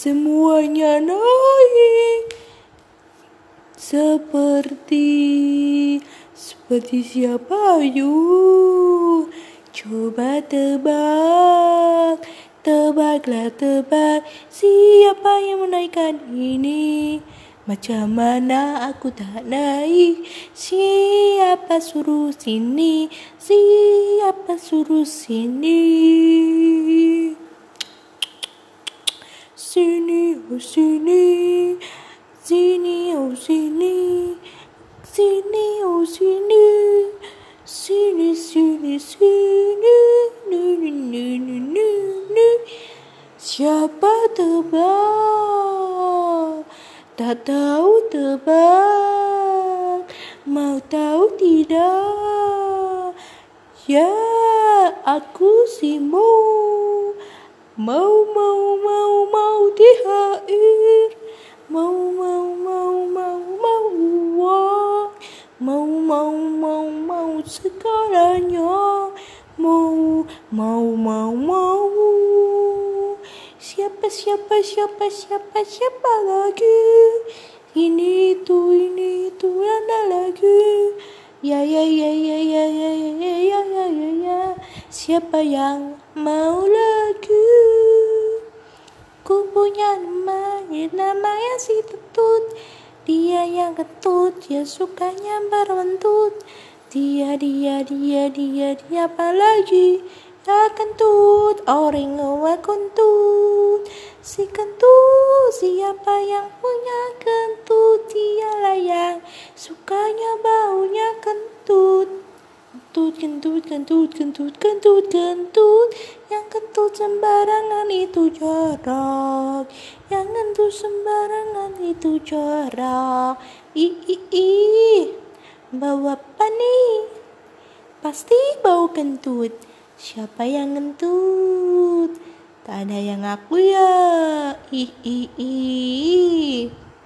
semuanya naik seperti seperti siapa yuk coba tebak tebaklah tebak. Siapa yang menaikkan ini? Macam mana aku tak naik? Siapa suruh sini? Siapa suruh sini? Oh sini Sini oh sini Sini oh sini Sini sini sini nu, nu, nu. Siapa tebak Tak tahu tebak Mau tahu tidak? Ya aku si mau Mau mau mau mau mau mau segalanya. Mau mau mau mau. Siapa siapa siapa siapa siapa lagi? Ini itu ini itu ada lagi. Ya ya ya ya ya ya ya ya ya ya ya. Siapa yang mau lagi? Ku punya teman namanya si Tetut Dia yang ketut dia sukanya berwentut Dia dia dia dia dia apa lagi Ya kentut. Orang ngawa kentut. Si kentut siapa yang punya kentut? Dialah yang sukanya baunya kentut. Kentut, kentut, kentut, kentut, kentut, kentut. Yang kentut sembarangan itu jorok Yang kentut sembarangan itu jorok Ih, ih, ih Bau apa nih? Pasti bau kentut. Siapa yang kentut? Tak ada yang ngaku ya. Ih, ih, ih